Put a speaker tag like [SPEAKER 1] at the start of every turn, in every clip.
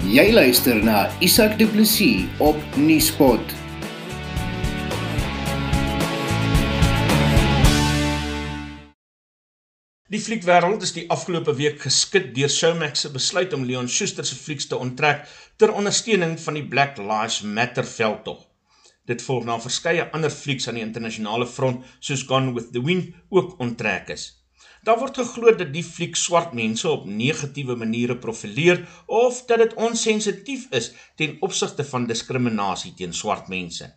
[SPEAKER 1] Jy luister na Isak Du Plessis op Nieuwspot.
[SPEAKER 2] Die flieks is die afgelope week geskit deur Showmax se besluit om Leon Schuster se flieks te onttrek ter ondersteuning van die Black Lives Matter veldtog. Dit volg na verskeie ander flieks aan die internasionale front soos Gone with the Wind ook onttrek is. Daar word geglo dat die fliek swart mense op negatiewe maniere profileer of dat dit onsensitief is ten opsigte van diskriminasie teen swart mense.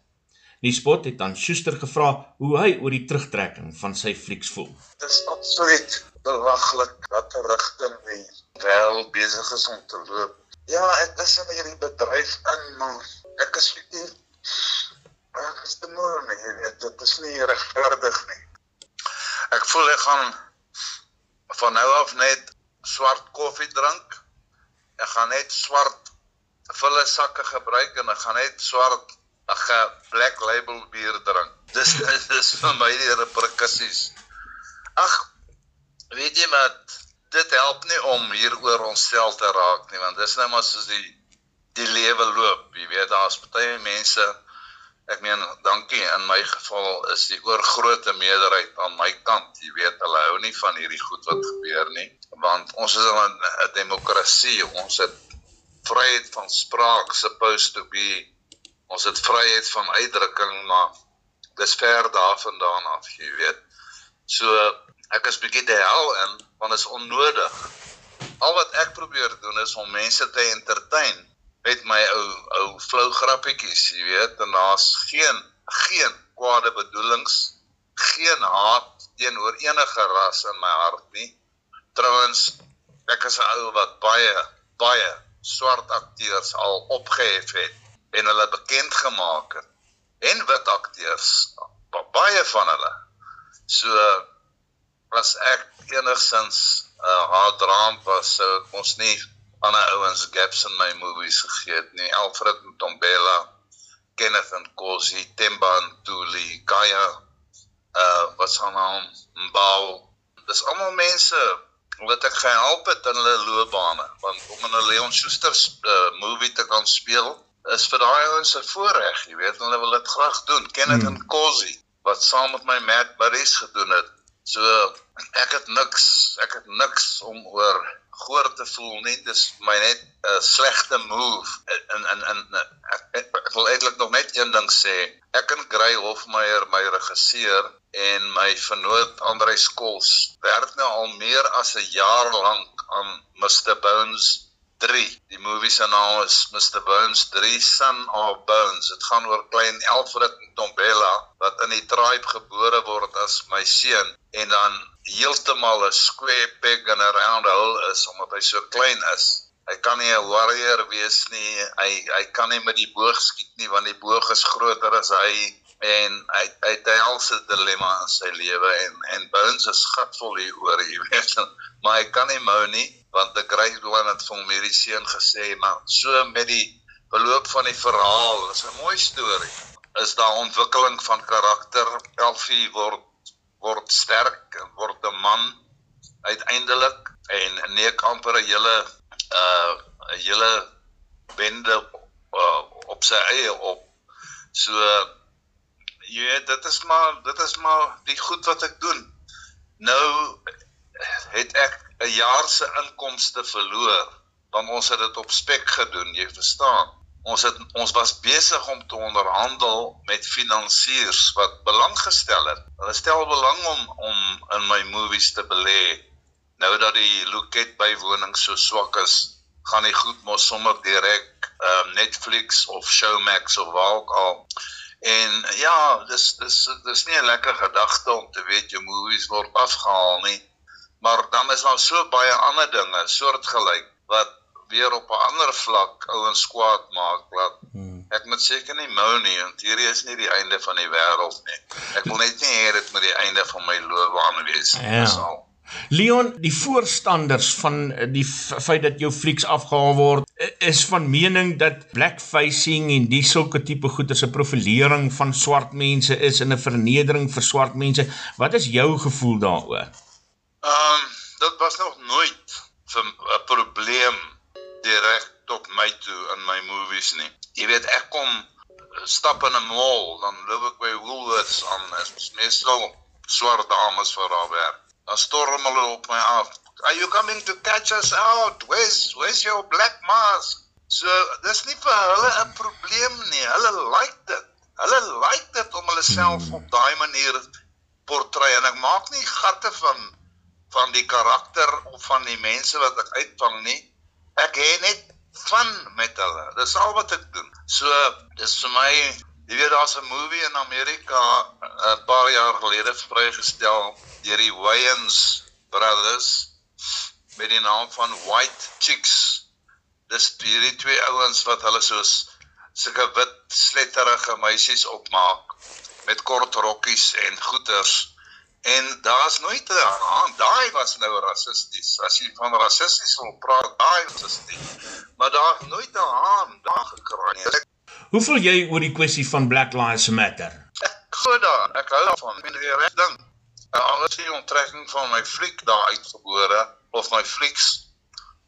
[SPEAKER 2] Nuuspot het aan Schuster gevra hoe hy oor die terugtrekking van sy flieks voel.
[SPEAKER 3] Dit is absoluut belaglik dat 'n rigting wie wel besig is om te loop. Ja, ek is in hierdie bedryf in, maar ek is nie ek is te moeg nie. Dit is nie regverdig nie. Ek voel ek gaan van nou af net swart koffie drink. Ek gaan net swart volle sakke gebruik en ek gaan net swart ag black label bier drink. Dis dis vir my die reperkusies. Ag weet jy wat dit help nie om hier oor onsself te raak nie want dis nou maar soos die die lewe loop. Jy weet daar's baie mense Ek meen, dankie. In my geval is die oorgrootste meerderheid aan my kant. Jy weet, hulle hou nie van hierdie goed wat gebeur nie, want ons is 'n demokrasie. Ons het vryheid van spraak supposed to be. Ons het vryheid van uitdrukking, maar dis ver daarvandaan af, jy weet. So ek is bietjie te hel in want dit is onnodig. Al wat ek probeer doen is om mense te entertain met my ou ou flou grappietjies, jy weet, en daar's geen geen kwade bedoelings, geen haat teenoor enige ras in my hart nie. Trouwens, ek is 'n ou wat baie baie swart akteurs al opgehef het en hulle bekend gemaak het en wit akteurs, baie van hulle. So as ek enigsins 'n uh, haatdraam was, sou ek mos nie ander ouens gaps in my movies gegee het nie. Alfred Ntombela, Kenneth Nkosi, Temba Ntuli, Kaya uh wat se naam Mbao. Dis almal mense wat ek gehelp het in hulle loopbane want om in 'n Leon Schuster uh, movie te kan speel is vir daai ouens 'n voorreg, jy weet, hulle wil dit graag doen. Kenneth hmm. Nkosi wat saam met my Matt Burris gedoen het. So ek het niks, ek het niks om oor goor te voel nie. Dis my net 'n uh, slegte move. In in in ek, ek, ek wil eintlik nog net een ding sê. Ek en Grey Hofmeyer my regisseur en my vernoot Andrei Skols werk nou al meer as 'n jaar lank aan Mr Bones 3 die movie se naam is Mr Bones 3 Son of Bones. Dit gaan oor klein Alfred Ntombela wat in die tribe gebore word as my seun en dan heeltemal 'n square peg in 'n round hole is omdat hy so klein is. Hy kan nie 'n warrior wees nie. Hy hy kan nie met die boog skiet nie want die boog is groter as hy en hy hy het 'n helse dilemma in sy lewe en en Bones is skatvol hier oor, jy weet. Maar hy kan nie mou nie want great one het vir hom hierdie seun gesê, maar so met die verloop van die verhaal, is 'n mooi storie. Is daar ontwikkeling van karakter? Elfie word word sterk en word 'n man uiteindelik en neek amper 'n hele uh 'n hele bende uh, op sy eie op. So jy weet dit is maar dit is maar die goed wat ek doen. Nou het ek 'n jaar se inkomste verloor want ons het dit op spek gedoen, jy verstaan ons het ons was besig om te onderhandel met finansiers wat belang gestel het. Hulle stel belang om om in my movies te belê. Nou dat die Loket bywoning so swak is, gaan die goed mos sommer direk um, Netflix of Showmax of waar ook al. En ja, dis dis dis nie 'n lekker gedagte om te weet jou movies word afgehaal nie. Maar dan is daar so baie ander dinge soortgelyk wat weer op 'n ander vlak ouens kwaad maak laat hmm. ek moet seker nie mou nie want hierdie is nie die einde van die wêreld nie ek wil net nie hê dit moet die einde van my loopbaan wees
[SPEAKER 2] ja. sal Leon, die voorstanders van die feit dat jou flieks afgehaal word, is van mening dat blackfacing en die sulke tipe goeder se profilering van swart mense is in 'n vernedering vir swart mense. Wat is jou gevoel daaroor?
[SPEAKER 3] Ehm, um, dit was nog nooit 'n probleem direk tot my toe in my movies nie. Jy weet ek kom stap in 'n mall, dan loop ek by Woolworths aan, is meestal swart dames vir daar werk. Dan storm hulle op my af. Are you coming to catch us out? Where's where's your black mask? So dis nie vir hulle 'n probleem nie. Hulle like dit. Hulle like dit om hulle self op daai manier portrei en ek maak nie gatte van van die karakter of van die mense wat ek uitvang nie. Ek het net van met hulle. Dis al wat ek doen. So dis vir my Jy weet daar's 'n movie in Amerika 'n paar jaar gelede vrygestel deur die Wayans Brothers met die naam van White Chicks. Dis hierdie twee ouens wat hulle soos sulke wit sletterige meisies opmaak met kort rokkies en goeters. En daar's nooit 'n haan, daai was nou rassisties. As jy van rassisties wil praat, daai was rassisties. Maar daar's nooit 'n haan daar gekraai nie.
[SPEAKER 2] Hoe voel jy oor die kwessie van Black Lives Matter?
[SPEAKER 3] Glo daar, ek hou daarvan. Ek bedoel reg ding. Alles die onttrekking van my fliek daar uitgebore of my flieks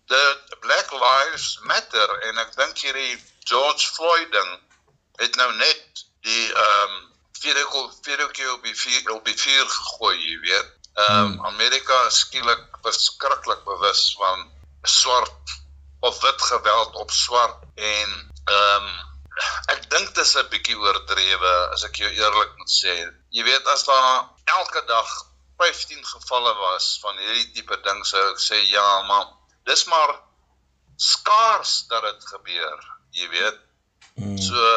[SPEAKER 3] the Black Lives Matter en ek dink hierdie George Floyd ding het nou net die ehm um, vierkel vierkel op die vier op die vier gegooi, jy weet. Ehm um, hmm. Amerika is skielik verskriklik bewus van swart of wit geweld op swart en ehm um, ek dink dit is 'n bietjie oordrewe as ek jou eerlik moet sê. Jy weet as daar elke dag 15 gevalle was van hierdie tipe ding sou ek sê ja, maar dis maar skaars dat dit gebeur, jy weet. Mm. So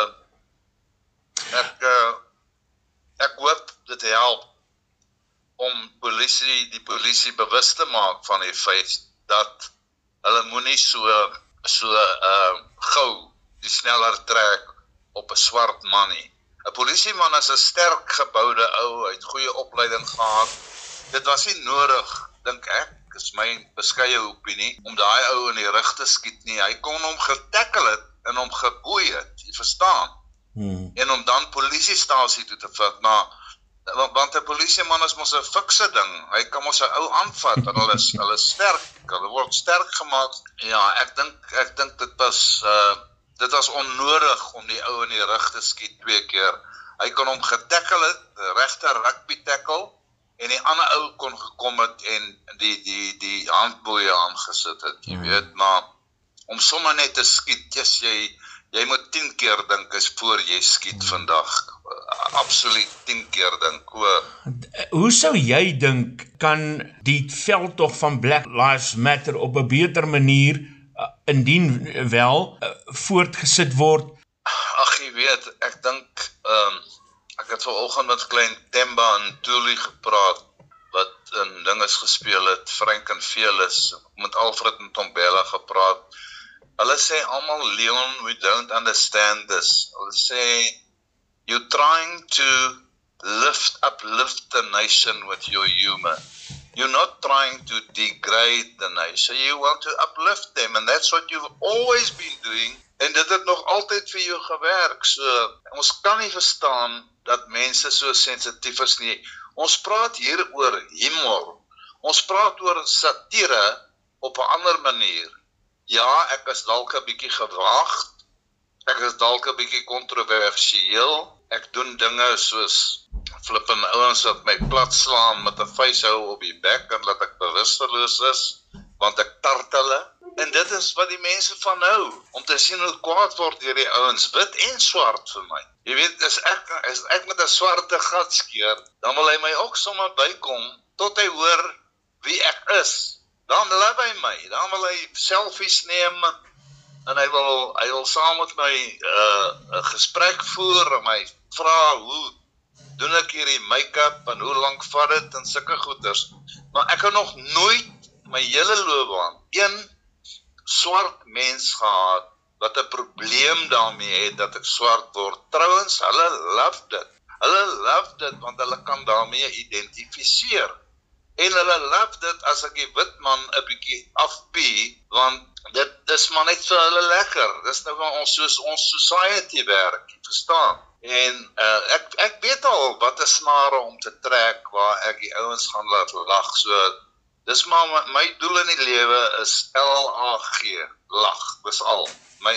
[SPEAKER 3] ek uh, ek hoop dit help om polisie die polisie bewus te maak van die feit dat hulle moenie so so uh gou die sneller trek op 'n swart man nie. 'n Polisieman is 'n sterk geboude ou, hy het goeie opleiding gehad. Dit was nie nodig, dink ek, is my beskeie opinie, om daai ou in die rug te skiet nie. Hy kon hom getackle het en hom geboei het, jy verstaan? Hmm. En om dan polisiestasie toe te vat, maar want, want 'n polisieman is mos 'n fikse ding. Hy kan mos 'n ou aanvat en hulle is hulle is sterk, hulle word sterk gemaak. Ja, ek dink ek dink dit was uh dit was onnodig om die ou in die rug te skiet twee keer. Hy kon hom getackle het, regte rugby tackle en die ander ou kon gekom het en die die die handboeie aangesit het, jy hmm. weet, maar om sommer net te skiet, jy's jy jy moet 10 keer dink is voor jy skiet hmm. vandag. Absoluut 10 keer dink. O,
[SPEAKER 2] hoe sou jy dink kan die veldtog van Black Lives Matter op 'n beter manier uh, indien wel uh, voortgesit word?
[SPEAKER 3] Ag jy weet, ek dink ehm um, ek het vanoggend met klein Temba en Tuli gepraat wat in dinge gespeel het, Frank en Felis met Alfred en Tombella gepraat. Hulle sê almal Leon, we don't understand this. Hulle sê you trying to lift up lift the nation with your humor. You're not trying to degrade the nation. You want to uplift them and that's what you've always been doing. En dit het nog altyd vir jou gewerk. So ons kan nie verstaan dat mense so sensitief is nie. Ons praat hier oor humor. Ons praat oor satire op 'n ander manier. Ja, ek is dalk 'n bietjie gewaagd. Ek is dalk 'n bietjie kontroversieel. Ek doen dinge soos flippin ouens wat my plat slaan met 'n vuishou op die bek en laat ek bewusteloos is want ek tart hulle en dit is wat die mense van nou om te sien hoe kwaad word deur die ouens wit en swart vir my jy weet as ek as ek met 'n swarte gat skeer dan wil hy my ook sommer bykom tot hy hoor wie ek is dan love hy my dan wil hy selfies neem en hy wil hy wil saam met my 'n uh, gesprek voer en my vra hoe doen ek hierdie make-up en hoe lank vat dit en sulke goeders. Maar ek het nog nooit my hele loopbaan een swart mens gehad wat 'n probleem daarmee het dat ek swart word. Trouwens, hulle love dit. Hulle love dit want hulle kan daarmee identifiseer. En hulle love dit as ek die wit man 'n bietjie afpie want dit dis maar net vir hulle lekker. Dis nou waar ons soos ons society werk, verstaan? En uh, ek ek weet al wat 'n snare om te trek waar ek die ouens gaan laat lag. So dis maar my, doel in die lewe is LAG. lag. Dis al. My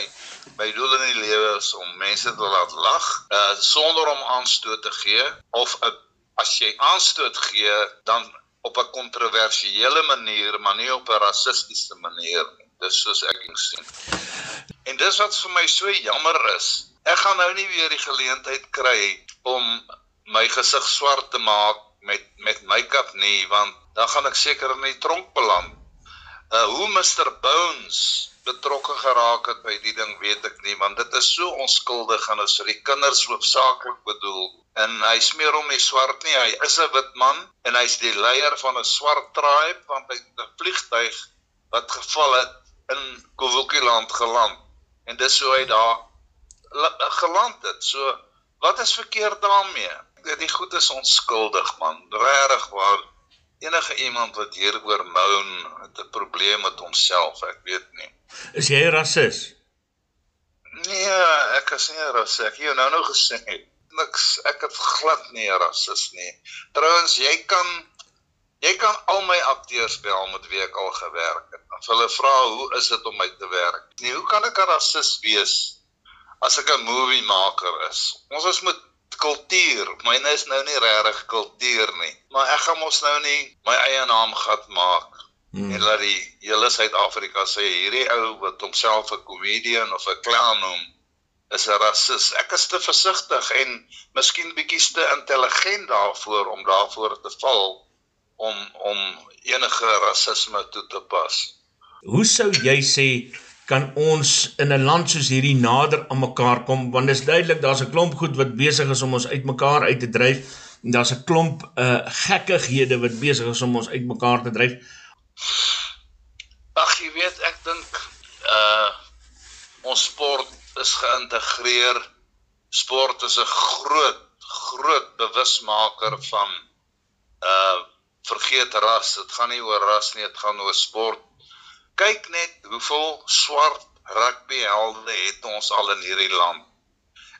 [SPEAKER 3] my doel in die lewe is om mense te laat lag uh sonder om aanstoot te gee of 'n as jy aanstoot gee dan op 'n kontroversiële manier, maar nie op 'n rassistiese manier nie. Dis soos ek sien. En dis wat vir my so jammer is. Ek gaan nou nie weer die geleentheid kry om my gesig swart te maak met met make-up nie, want dan gaan ek seker in die tronk beland. Uh hoe Mr Bones betrokke geraak het by die ding weet ek nie want dit is so onskuldig en is vir die kinders hoofsaaklik bedoel. En hy smeer hom nie swart nie hy is 'n wit man en hy's die leier van 'n swart tribe want hy het 'n vliegtyg wat geval het in Kovukiland geland. En dis hoe hy daar geland het. So wat is verkeerd daarmee? Die goed is onskuldig man. Regtig waar enige iemand wat hieroor moan het 'n probleem met homself, ek weet nie.
[SPEAKER 2] Is jy 'n rasis?
[SPEAKER 3] Nee, ek is nie 'n rasis. Ek het nou nou gesê niks. Ek het glad nie 'n rasis nie. Trouwens, jy kan jy kan al my akteurs bel met wie ek al gewerk het. As hulle vra hoe is dit om my te werk? Nee, hoe kan ek 'n rasis wees as ek 'n movie maker is? Ons is met kultuur. Myne is nou nie regtig kultuur nie, maar ek gaan mos nou nie my eie naam gat maak hmm. en laat die hele Suid-Afrika sê hierdie ou wat homself 'n comedian of 'n clown noem is 'n rasis. Ek is te versigtig en miskien bietjie te intelligent daarvoor om daarvoor te val om om enige rasisme toe te pas.
[SPEAKER 2] Hoe sou jy sê kan ons in 'n land soos hierdie nader aan mekaar kom want dit is duidelik daar's 'n klomp goed wat besig is om ons uitmekaar uit te dryf en daar's 'n klomp uh gekkighede wat besig is om ons uitmekaar te dryf.
[SPEAKER 3] Ag jy weet ek dink uh ons sport is geïntegreer. Sport is 'n groot groot bewusmaker van uh vergeet ras. Dit gaan nie oor ras nie, dit gaan oor sport kyk net hoeveel swart rugbyhelde het ons al in hierdie land.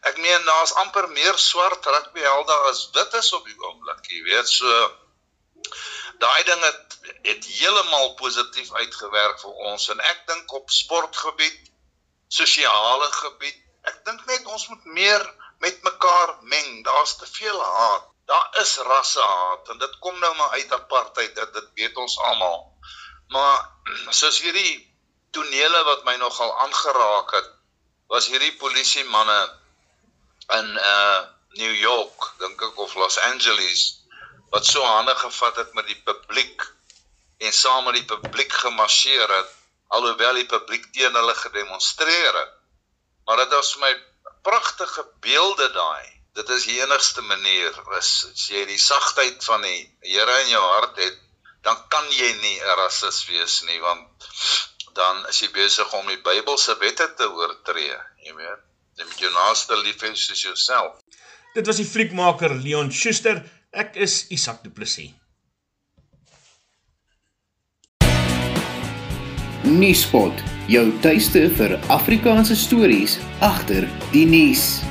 [SPEAKER 3] Ek meen daar's amper meer swart rugbyhelde as wit is op die oomblik, jy weet, so daai ding het het heeltemal positief uitgewerk vir ons en ek dink op sportgebied, sosiale gebied, ek dink net ons moet meer met mekaar meng. Daar's te veel haat. Daar is rassehaat en dit kom nou maar uit apartheid, dit, dit weet ons almal. Maar soos hierdie tonele wat my nogal aangeraak het, was hierdie polisie manne in uh New York, dink ek of Los Angeles wat so hande gevat het met die publiek en saam met die publiek gemarseer het alhoewel die publiek teen hulle gedemonstreer het. Maar dit was my pragtige beelde daai. Dit is die enigste manier is as jy die sagtheid van die Here in jou hart het dan kan jy nie 'n rasis wees nie want dan is jy besig om die Bybelse wette te oortree, jy weet. Jy moet jou naaste lief hê soos jouself.
[SPEAKER 2] Dit was die fliekmaker Leon Schuster. Ek is Isak Du Plessis.
[SPEAKER 1] Nuuspot, jou tuiste vir Afrikaanse stories agter die nuus.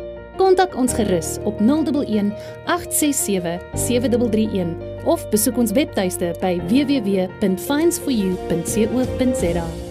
[SPEAKER 4] Kontak ons gerus op 011 867 7331 of besoek ons webtuiste by www.finds4u.co.za.